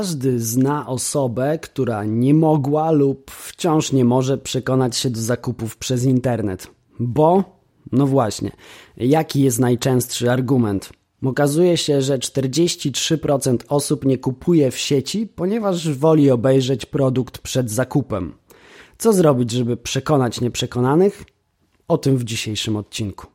Każdy zna osobę, która nie mogła lub wciąż nie może przekonać się do zakupów przez internet. Bo, no właśnie, jaki jest najczęstszy argument? Okazuje się, że 43% osób nie kupuje w sieci, ponieważ woli obejrzeć produkt przed zakupem. Co zrobić, żeby przekonać nieprzekonanych? O tym w dzisiejszym odcinku.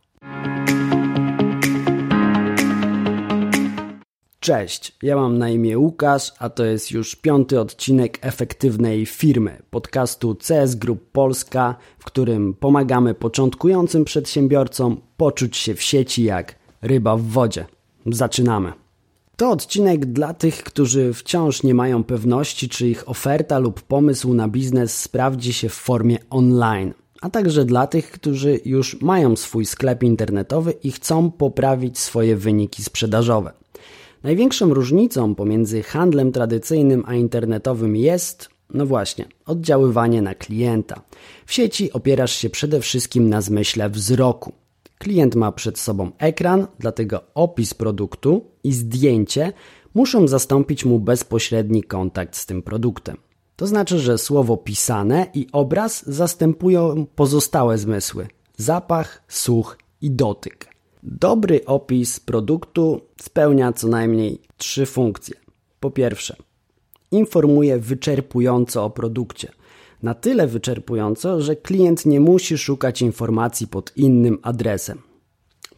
Cześć, ja mam na imię Łukasz, a to jest już piąty odcinek efektywnej firmy, podcastu CS Group Polska, w którym pomagamy początkującym przedsiębiorcom poczuć się w sieci jak ryba w wodzie. Zaczynamy. To odcinek dla tych, którzy wciąż nie mają pewności, czy ich oferta lub pomysł na biznes sprawdzi się w formie online, a także dla tych, którzy już mają swój sklep internetowy i chcą poprawić swoje wyniki sprzedażowe. Największą różnicą pomiędzy handlem tradycyjnym a internetowym jest, no właśnie, oddziaływanie na klienta. W sieci opierasz się przede wszystkim na zmyśle wzroku. Klient ma przed sobą ekran, dlatego opis produktu i zdjęcie muszą zastąpić mu bezpośredni kontakt z tym produktem. To znaczy, że słowo pisane i obraz zastępują pozostałe zmysły: zapach, słuch i dotyk. Dobry opis produktu spełnia co najmniej trzy funkcje. Po pierwsze, informuje wyczerpująco o produkcie. Na tyle wyczerpująco, że klient nie musi szukać informacji pod innym adresem.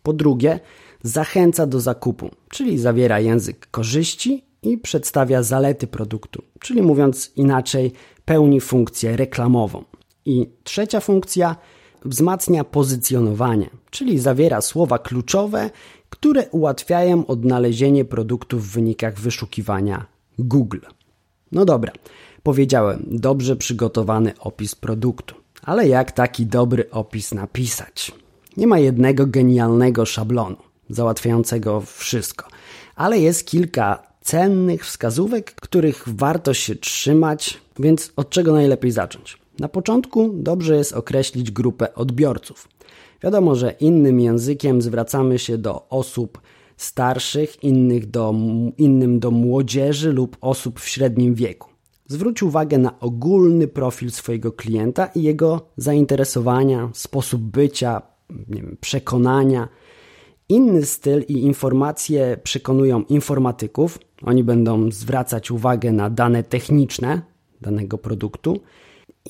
Po drugie, zachęca do zakupu, czyli zawiera język korzyści i przedstawia zalety produktu, czyli mówiąc inaczej, pełni funkcję reklamową. I trzecia funkcja wzmacnia pozycjonowanie, czyli zawiera słowa kluczowe, które ułatwiają odnalezienie produktów w wynikach wyszukiwania Google. No dobra, powiedziałem, dobrze przygotowany opis produktu. Ale jak taki dobry opis napisać? Nie ma jednego genialnego szablonu załatwiającego wszystko, ale jest kilka cennych wskazówek, których warto się trzymać, więc od czego najlepiej zacząć? Na początku dobrze jest określić grupę odbiorców. Wiadomo, że innym językiem zwracamy się do osób starszych, innych do, innym do młodzieży lub osób w średnim wieku. Zwróć uwagę na ogólny profil swojego klienta i jego zainteresowania, sposób bycia, wiem, przekonania. Inny styl i informacje przekonują informatyków. Oni będą zwracać uwagę na dane techniczne danego produktu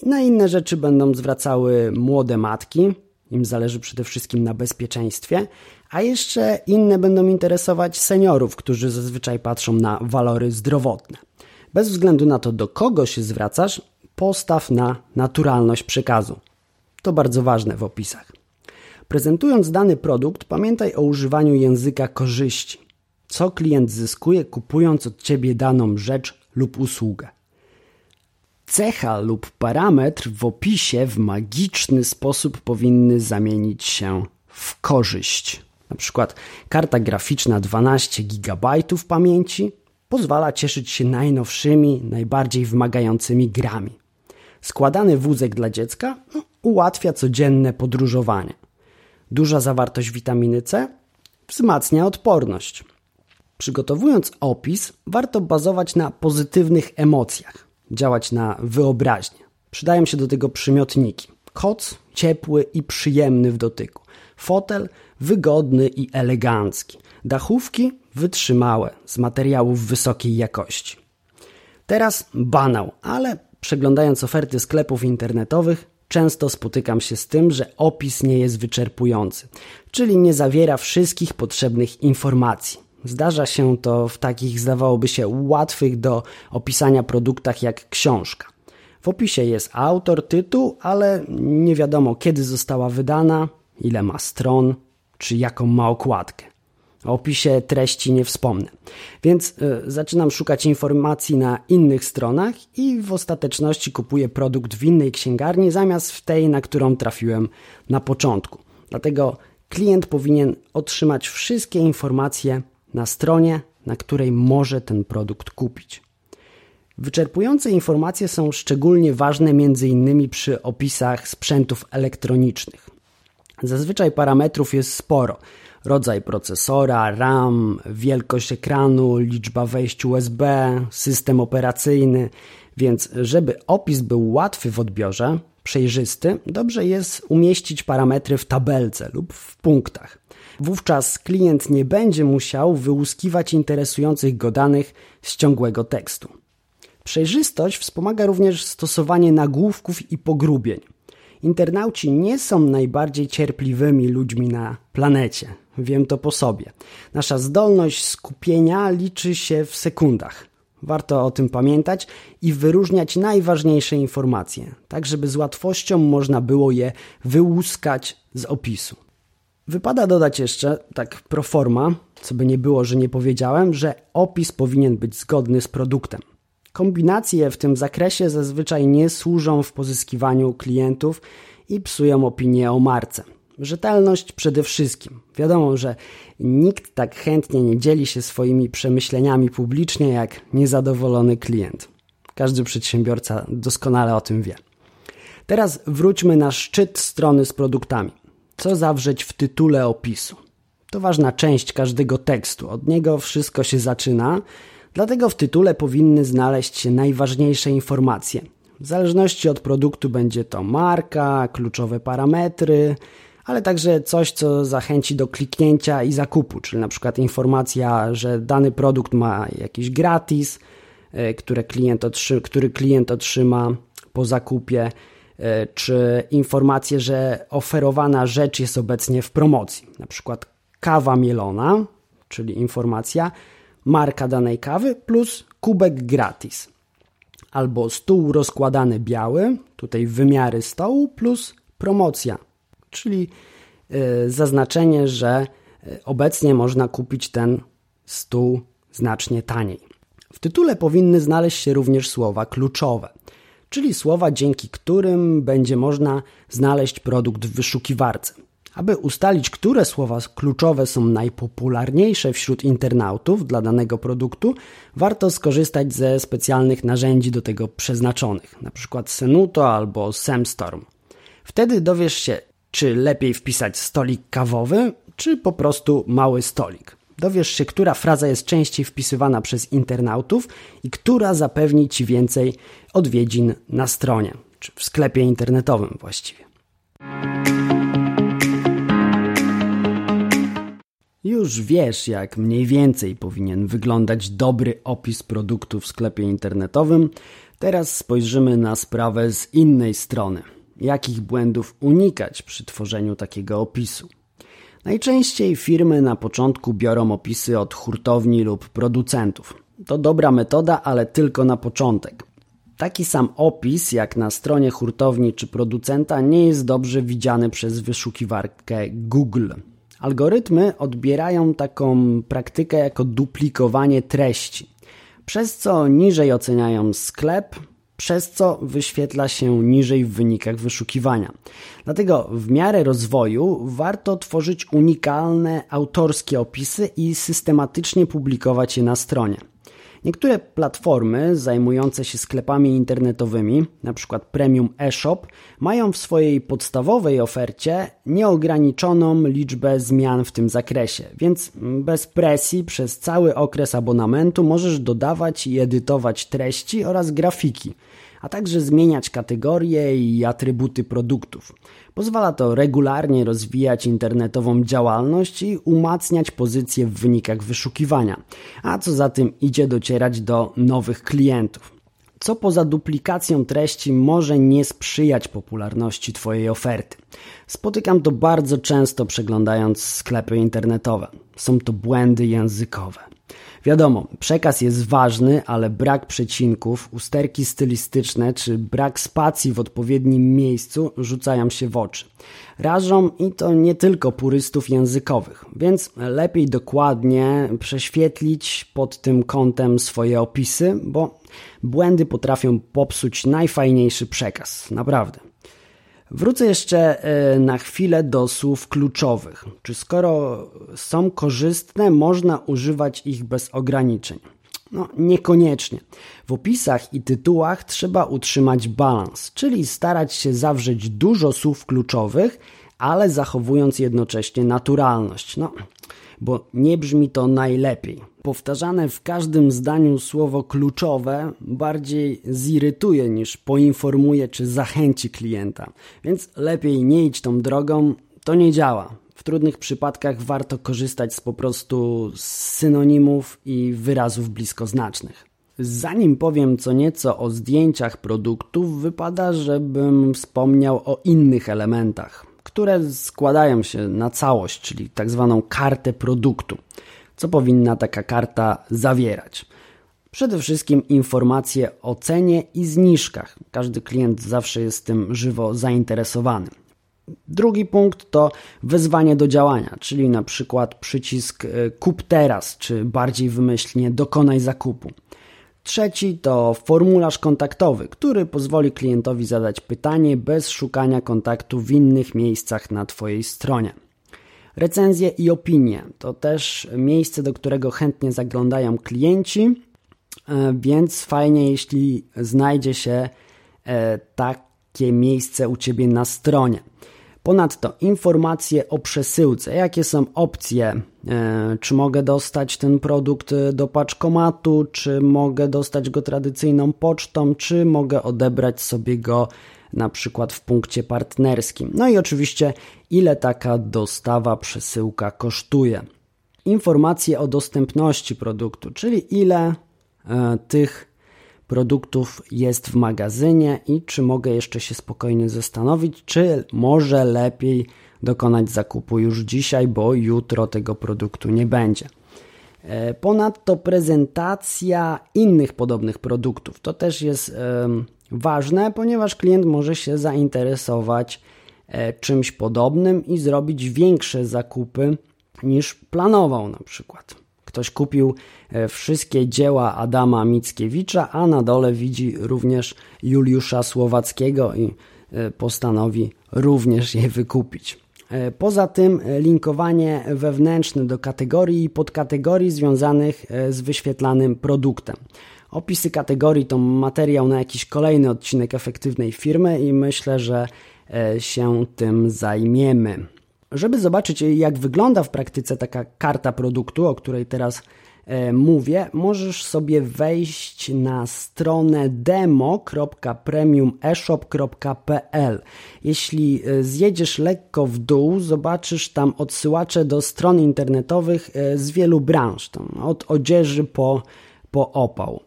na inne rzeczy będą zwracały młode matki, im zależy przede wszystkim na bezpieczeństwie, a jeszcze inne będą interesować seniorów, którzy zazwyczaj patrzą na walory zdrowotne. Bez względu na to, do kogo się zwracasz, postaw na naturalność przekazu. To bardzo ważne w opisach. Prezentując dany produkt, pamiętaj o używaniu języka korzyści. Co klient zyskuje, kupując od ciebie daną rzecz lub usługę. Cecha lub parametr w opisie w magiczny sposób powinny zamienić się w korzyść. Na przykład karta graficzna 12 GB pamięci pozwala cieszyć się najnowszymi, najbardziej wymagającymi grami. Składany wózek dla dziecka no, ułatwia codzienne podróżowanie. Duża zawartość witaminy C wzmacnia odporność. Przygotowując opis, warto bazować na pozytywnych emocjach działać na wyobraźnię. Przydają się do tego przymiotniki. Koc ciepły i przyjemny w dotyku. Fotel wygodny i elegancki. Dachówki wytrzymałe, z materiałów wysokiej jakości. Teraz banał, ale przeglądając oferty sklepów internetowych, często spotykam się z tym, że opis nie jest wyczerpujący, czyli nie zawiera wszystkich potrzebnych informacji. Zdarza się to w takich, zdawałoby się, łatwych do opisania produktach jak książka. W opisie jest autor, tytuł, ale nie wiadomo kiedy została wydana, ile ma stron, czy jaką ma okładkę. O opisie treści nie wspomnę. Więc y, zaczynam szukać informacji na innych stronach i w ostateczności kupuję produkt w innej księgarni zamiast w tej, na którą trafiłem na początku. Dlatego klient powinien otrzymać wszystkie informacje na stronie, na której może ten produkt kupić. Wyczerpujące informacje są szczególnie ważne m.in. przy opisach sprzętów elektronicznych. Zazwyczaj parametrów jest sporo. rodzaj procesora, RAM, wielkość ekranu, liczba wejść USB, system operacyjny, więc żeby opis był łatwy w odbiorze, przejrzysty, dobrze jest umieścić parametry w tabelce lub w punktach. Wówczas klient nie będzie musiał wyłuskiwać interesujących go danych z ciągłego tekstu. Przejrzystość wspomaga również stosowanie nagłówków i pogrubień. Internauci nie są najbardziej cierpliwymi ludźmi na planecie. Wiem to po sobie. Nasza zdolność skupienia liczy się w sekundach. Warto o tym pamiętać i wyróżniać najważniejsze informacje, tak żeby z łatwością można było je wyłuskać z opisu. Wypada dodać jeszcze, tak pro forma, co by nie było, że nie powiedziałem, że opis powinien być zgodny z produktem. Kombinacje w tym zakresie zazwyczaj nie służą w pozyskiwaniu klientów i psują opinię o marce. Rzetelność przede wszystkim. Wiadomo, że nikt tak chętnie nie dzieli się swoimi przemyśleniami publicznie jak niezadowolony klient. Każdy przedsiębiorca doskonale o tym wie. Teraz wróćmy na szczyt strony z produktami. Co zawrzeć w tytule opisu? To ważna część każdego tekstu. Od niego wszystko się zaczyna, dlatego w tytule powinny znaleźć się najważniejsze informacje. W zależności od produktu będzie to marka, kluczowe parametry, ale także coś, co zachęci do kliknięcia i zakupu, czyli na przykład informacja, że dany produkt ma jakiś gratis, e, które klient który klient otrzyma po zakupie, czy informację, że oferowana rzecz jest obecnie w promocji, na przykład kawa mielona, czyli informacja, marka danej kawy plus kubek gratis. Albo stół rozkładany biały, tutaj wymiary stołu plus promocja czyli y, zaznaczenie, że y, obecnie można kupić ten stół znacznie taniej. W tytule powinny znaleźć się również słowa kluczowe, czyli słowa, dzięki którym będzie można znaleźć produkt w wyszukiwarce. Aby ustalić, które słowa kluczowe są najpopularniejsze wśród internautów dla danego produktu, warto skorzystać ze specjalnych narzędzi do tego przeznaczonych, np. Senuto albo Semstorm. Wtedy dowiesz się, czy lepiej wpisać stolik kawowy, czy po prostu mały stolik. Dowiesz się, która fraza jest częściej wpisywana przez internautów i która zapewni Ci więcej odwiedzin na stronie, czy w sklepie internetowym właściwie. Już wiesz, jak mniej więcej powinien wyglądać dobry opis produktu w sklepie internetowym. Teraz spojrzymy na sprawę z innej strony – jakich błędów unikać przy tworzeniu takiego opisu. Najczęściej firmy na początku biorą opisy od hurtowni lub producentów. To dobra metoda, ale tylko na początek. Taki sam opis jak na stronie hurtowni czy producenta nie jest dobrze widziany przez wyszukiwarkę Google. Algorytmy odbierają taką praktykę jako duplikowanie treści, przez co niżej oceniają sklep, przez co wyświetla się niżej w wynikach wyszukiwania. Dlatego w miarę rozwoju warto tworzyć unikalne autorskie opisy i systematycznie publikować je na stronie. Niektóre platformy zajmujące się sklepami internetowymi, np. Premium eShop, mają w swojej podstawowej ofercie nieograniczoną liczbę zmian w tym zakresie, więc bez presji przez cały okres abonamentu możesz dodawać i edytować treści oraz grafiki a także zmieniać kategorie i atrybuty produktów. Pozwala to regularnie rozwijać internetową działalność i umacniać pozycję w wynikach wyszukiwania, a co za tym idzie docierać do nowych klientów. Co poza duplikacją treści może nie sprzyjać popularności Twojej oferty. Spotykam to bardzo często przeglądając sklepy internetowe. Są to błędy językowe. Wiadomo, przekaz jest ważny, ale brak przecinków, usterki stylistyczne czy brak spacji w odpowiednim miejscu rzucają się w oczy. Rażą i to nie tylko purystów językowych, więc lepiej dokładnie prześwietlić pod tym kątem swoje opisy, bo błędy potrafią popsuć najfajniejszy przekaz. Naprawdę. Wrócę jeszcze e, na chwilę do słów kluczowych. Czy skoro są korzystne, można używać ich bez ograniczeń? No, niekoniecznie. W opisach i tytułach trzeba utrzymać balans, czyli starać się zawrzeć dużo słów kluczowych, ale zachowując jednocześnie naturalność. No, bo nie brzmi to najlepiej. Powtarzane w każdym zdaniu słowo kluczowe bardziej zirytuje niż poinformuje czy zachęci klienta. Więc lepiej nie idź tą drogą, to nie działa. W trudnych przypadkach warto korzystać z po prostu synonimów i wyrazów bliskoznacznych. Zanim powiem co nieco o zdjęciach produktów, wypada, żebym wspomniał o innych elementach, które składają się na całość, czyli tak zwaną kartę produktu. Co powinna taka karta zawierać? Przede wszystkim informacje o cenie i zniżkach. Każdy klient zawsze jest tym żywo zainteresowany. Drugi punkt to wezwanie do działania, czyli na przykład przycisk e, kup teraz, czy bardziej wymyślnie dokonaj zakupu. Trzeci to formularz kontaktowy, który pozwoli klientowi zadać pytanie bez szukania kontaktu w innych miejscach na Twojej stronie. Recenzje i opinie to też miejsce, do którego chętnie zaglądają klienci, e, więc fajnie, jeśli znajdzie się e, takie miejsce u Ciebie na stronie. Ponadto informacje o przesyłce, jakie są opcje, e, czy mogę dostać ten produkt do paczkomatu, czy mogę dostać go tradycyjną pocztą, czy mogę odebrać sobie go na przykład w punkcie partnerskim. No i oczywiście, ile taka dostawa, przesyłka kosztuje. Informacje o dostępności produktu, czyli ile e, tych produktów jest w magazynie i czy mogę jeszcze się spokojnie zastanowić, czy może lepiej dokonać zakupu już dzisiaj, bo jutro tego produktu nie będzie. E, ponadto prezentacja innych podobnych produktów. To też jest ważne, ponieważ klient może się zainteresować e, czymś podobnym i zrobić większe zakupy niż planował na przykład. Ktoś kupił e, wszystkie dzieła Adama Mickiewicza, a na dole widzi również Juliusza Słowackiego i e, postanowi również je wykupić. E, poza tym linkowanie wewnętrzne do kategorii i podkategorii związanych z wyświetlanym produktem. Opisy kategorii to materiał na jakiś kolejny odcinek efektywnej firmy i myślę, że się tym zajmiemy. Żeby zobaczyć, jak wygląda w praktyce taka karta produktu, o której teraz e, mówię, możesz sobie wejść na stronę demo.premiumeshop.pl. Jeśli e, zjedziesz lekko w dół, zobaczysz tam odsyłacze do stron internetowych e, z wielu branż, od odzieży po, po opał.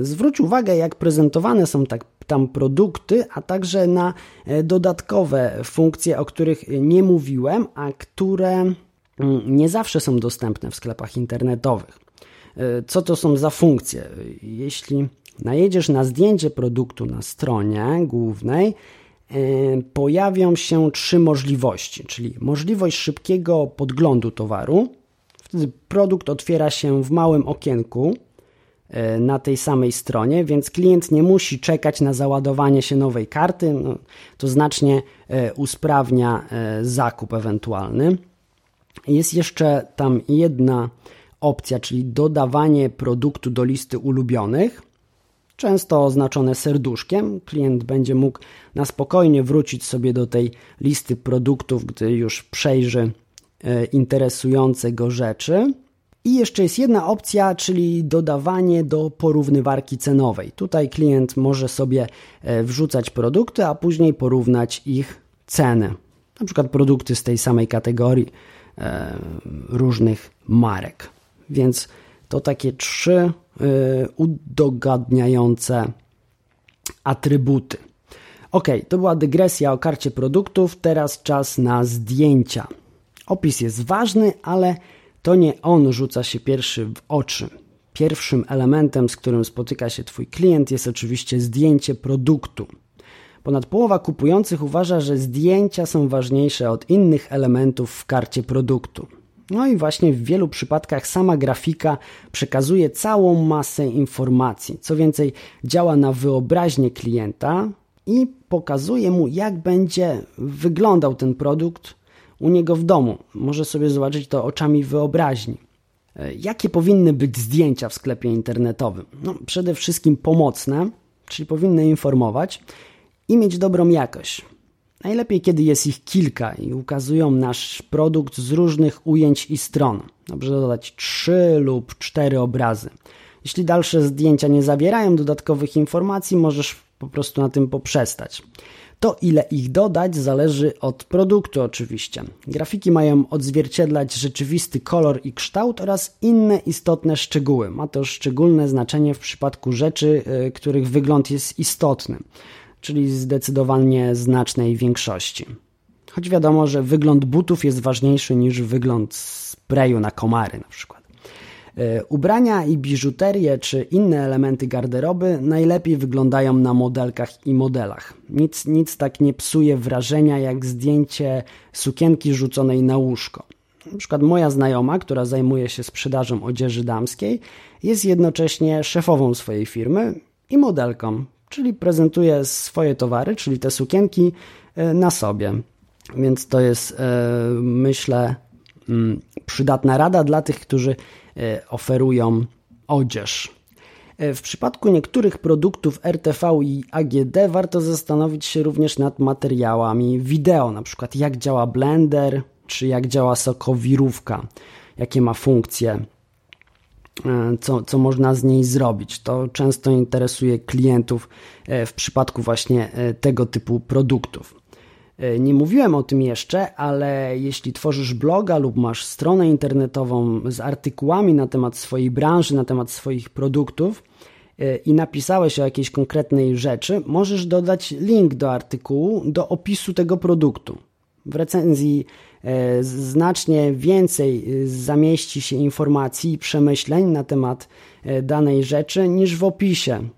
Zwróć uwagę, jak prezentowane są tak tam produkty, a także na e, dodatkowe funkcje, o których nie mówiłem, a które mm, nie zawsze są dostępne w sklepach internetowych. E, co to są za funkcje? Jeśli najedziesz na zdjęcie produktu na stronie głównej, e, pojawią się trzy możliwości, czyli możliwość szybkiego podglądu towaru. Wtedy produkt otwiera się w małym okienku, na tej samej stronie, więc klient nie musi czekać na załadowanie się nowej karty. No, to znacznie e, usprawnia e, zakup ewentualny. Jest jeszcze tam jedna opcja, czyli dodawanie produktu do listy ulubionych. Często oznaczone serduszkiem. Klient będzie mógł na spokojnie wrócić sobie do tej listy produktów, gdy już przejrzy interesujące go rzeczy. I jeszcze jest jedna opcja, czyli dodawanie do porównywarki cenowej. Tutaj klient może sobie e, wrzucać produkty, a później porównać ich ceny. Na przykład produkty z tej samej kategorii e, różnych marek. Więc to takie trzy e, udogadniające atrybuty. Ok, to była dygresja o karcie produktów. Teraz czas na zdjęcia. Opis jest ważny, ale to nie on rzuca się pierwszy w oczy. Pierwszym elementem, z którym spotyka się Twój klient, jest oczywiście zdjęcie produktu. Ponad połowa kupujących uważa, że zdjęcia są ważniejsze od innych elementów w karcie produktu. No i właśnie w wielu przypadkach sama grafika przekazuje całą masę informacji. Co więcej, działa na wyobraźnię klienta i pokazuje mu, jak będzie wyglądał ten produkt u niego w domu. Może sobie zobaczyć to oczami wyobraźni. E, jakie powinny być zdjęcia w sklepie internetowym? No, przede wszystkim pomocne, czyli powinny informować i mieć dobrą jakość. Najlepiej, kiedy jest ich kilka i ukazują nasz produkt z różnych ujęć i stron. Dobrze dodać trzy lub cztery obrazy. Jeśli dalsze zdjęcia nie zawierają dodatkowych informacji, możesz po prostu na tym poprzestać. To ile ich dodać zależy od produktu oczywiście. Grafiki mają odzwierciedlać rzeczywisty kolor i kształt oraz inne istotne szczegóły. Ma to szczególne znaczenie w przypadku rzeczy, y, których wygląd jest istotny, czyli zdecydowanie znacznej większości. Choć wiadomo, że wygląd butów jest ważniejszy niż wygląd sprayu na komary na przykład. E, ubrania i biżuterię czy inne elementy garderoby najlepiej wyglądają na modelkach i modelach. Nic, nic tak nie psuje wrażenia jak zdjęcie sukienki rzuconej na łóżko. Na przykład moja znajoma, która zajmuje się sprzedażą odzieży damskiej, jest jednocześnie szefową swojej firmy i modelką, czyli prezentuje swoje towary, czyli te sukienki e, na sobie. Więc to jest, e, myślę, mm, przydatna rada dla tych, którzy oferują odzież. E, w przypadku niektórych produktów RTV i AGD warto zastanowić się również nad materiałami wideo, na przykład jak działa Blender, czy jak działa sokowirówka, jakie ma funkcje, e, co, co można z niej zrobić. To często interesuje klientów w przypadku właśnie tego typu produktów. E, nie mówiłem o tym jeszcze, ale jeśli tworzysz bloga lub masz stronę internetową z artykułami na temat swojej branży, na temat swoich produktów e, i napisałeś o jakiejś konkretnej rzeczy, możesz dodać link do artykułu, do opisu tego produktu. W recenzji e, znacznie więcej zamieści się informacji i przemyśleń na temat danej rzeczy niż w opisie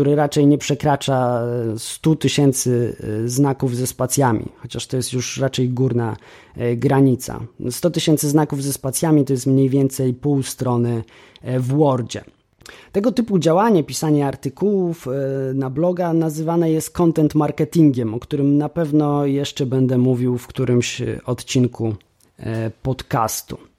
który raczej nie przekracza 100 tysięcy e, znaków ze spacjami, chociaż to jest już raczej górna e, granica. 100 tysięcy znaków ze spacjami to jest mniej więcej pół strony e, w Wordzie. Tego typu działanie, pisanie artykułów na bloga nazywane jest content marketingiem, o którym na pewno jeszcze będę mówił w którymś odcinku podcastu.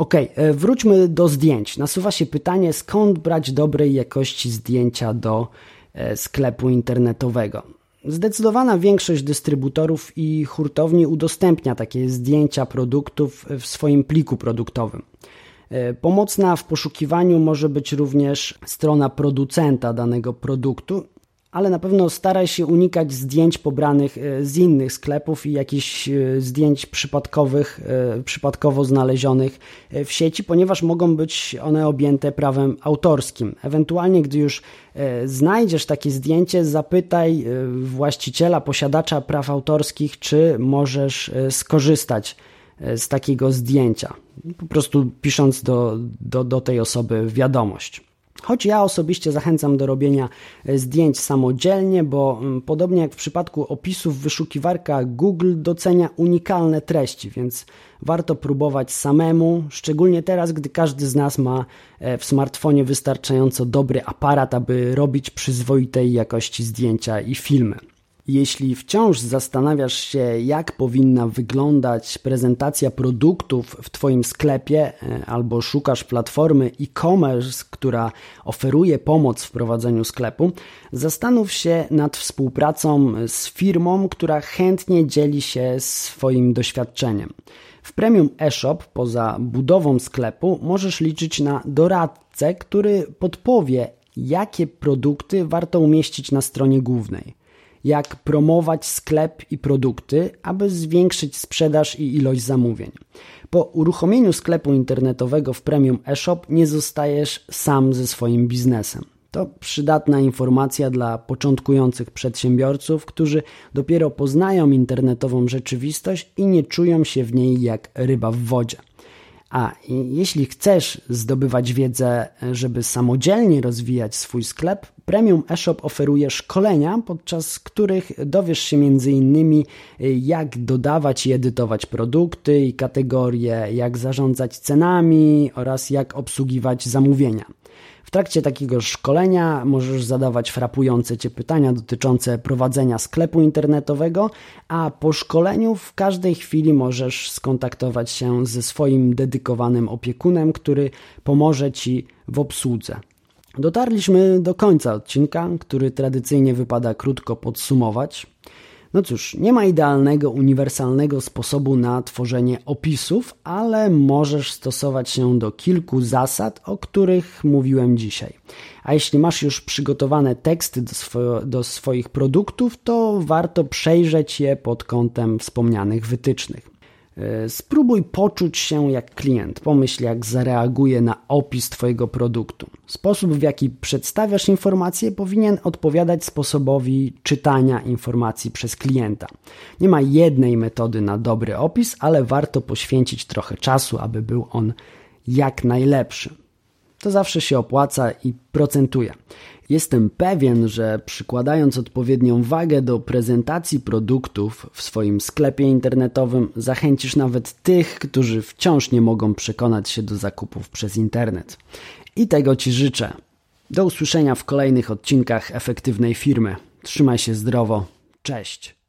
Ok, e, wróćmy do zdjęć. Nasuwa się pytanie, skąd brać dobrej jakości zdjęcia do e, sklepu internetowego. Zdecydowana większość dystrybutorów i hurtowni udostępnia takie zdjęcia produktów w swoim pliku produktowym. E, pomocna w poszukiwaniu może być również strona producenta danego produktu ale na pewno staraj się unikać zdjęć pobranych e, z innych sklepów i jakichś e, zdjęć przypadkowych, e, przypadkowo znalezionych w sieci, ponieważ mogą być one objęte prawem autorskim. Ewentualnie, gdy już znajdziesz takie zdjęcie, zapytaj właściciela, posiadacza praw autorskich, czy możesz skorzystać z takiego zdjęcia. Po prostu pisząc do, do, do tej osoby wiadomość. Choć ja osobiście zachęcam do robienia e, zdjęć samodzielnie, bo mm, podobnie jak w przypadku opisów, wyszukiwarka Google docenia unikalne treści, więc warto próbować samemu, szczególnie teraz, gdy każdy z nas ma e, w smartfonie wystarczająco dobry aparat, aby robić przyzwoitej jakości zdjęcia i filmy. Jeśli wciąż zastanawiasz się, jak powinna wyglądać prezentacja produktów w Twoim sklepie, e, albo szukasz platformy e-commerce, która oferuje pomoc w prowadzeniu sklepu, zastanów się nad współpracą z firmą, która chętnie dzieli się swoim doświadczeniem. W Premium eShop, poza budową sklepu, możesz liczyć na doradcę, który podpowie, jakie produkty warto umieścić na stronie głównej jak promować sklep i produkty, aby zwiększyć sprzedaż i ilość zamówień. Po uruchomieniu sklepu internetowego w Premium eShop nie zostajesz sam ze swoim biznesem. To przydatna informacja dla początkujących przedsiębiorców, którzy dopiero poznają internetową rzeczywistość i nie czują się w niej jak ryba w wodzie. A jeśli chcesz zdobywać wiedzę, żeby samodzielnie rozwijać swój sklep, Premium eShop oferuje szkolenia, podczas których dowiesz się m.in. jak dodawać i edytować produkty i kategorie, jak zarządzać cenami oraz jak obsługiwać zamówienia. W trakcie takiego szkolenia możesz zadawać frapujące Cię pytania dotyczące prowadzenia sklepu internetowego, a po szkoleniu w każdej chwili możesz skontaktować się ze swoim dedykowanym opiekunem, który pomoże Ci w obsłudze. Dotarliśmy do końca odcinka, który tradycyjnie wypada krótko podsumować. No cóż, nie ma idealnego, uniwersalnego sposobu na tworzenie opisów, ale możesz stosować się do kilku zasad, o których mówiłem dzisiaj. A jeśli masz już przygotowane teksty do, swo do swoich produktów, to warto przejrzeć je pod kątem wspomnianych wytycznych. E, spróbuj poczuć się jak klient. Pomyśl, jak zareaguje na opis Twojego produktu. Sposób, w jaki przedstawiasz informacje, powinien odpowiadać sposobowi czytania informacji przez klienta. Nie ma jednej metody na dobry opis, ale warto poświęcić trochę czasu, aby był on jak najlepszy. To zawsze się opłaca i procentuje. Jestem pewien, że przykładając odpowiednią wagę do prezentacji produktów w swoim sklepie internetowym, zachęcisz nawet tych, którzy wciąż nie mogą przekonać się do zakupów przez internet. I tego Ci życzę. Do usłyszenia w kolejnych odcinkach efektywnej firmy. Trzymaj się zdrowo. Cześć.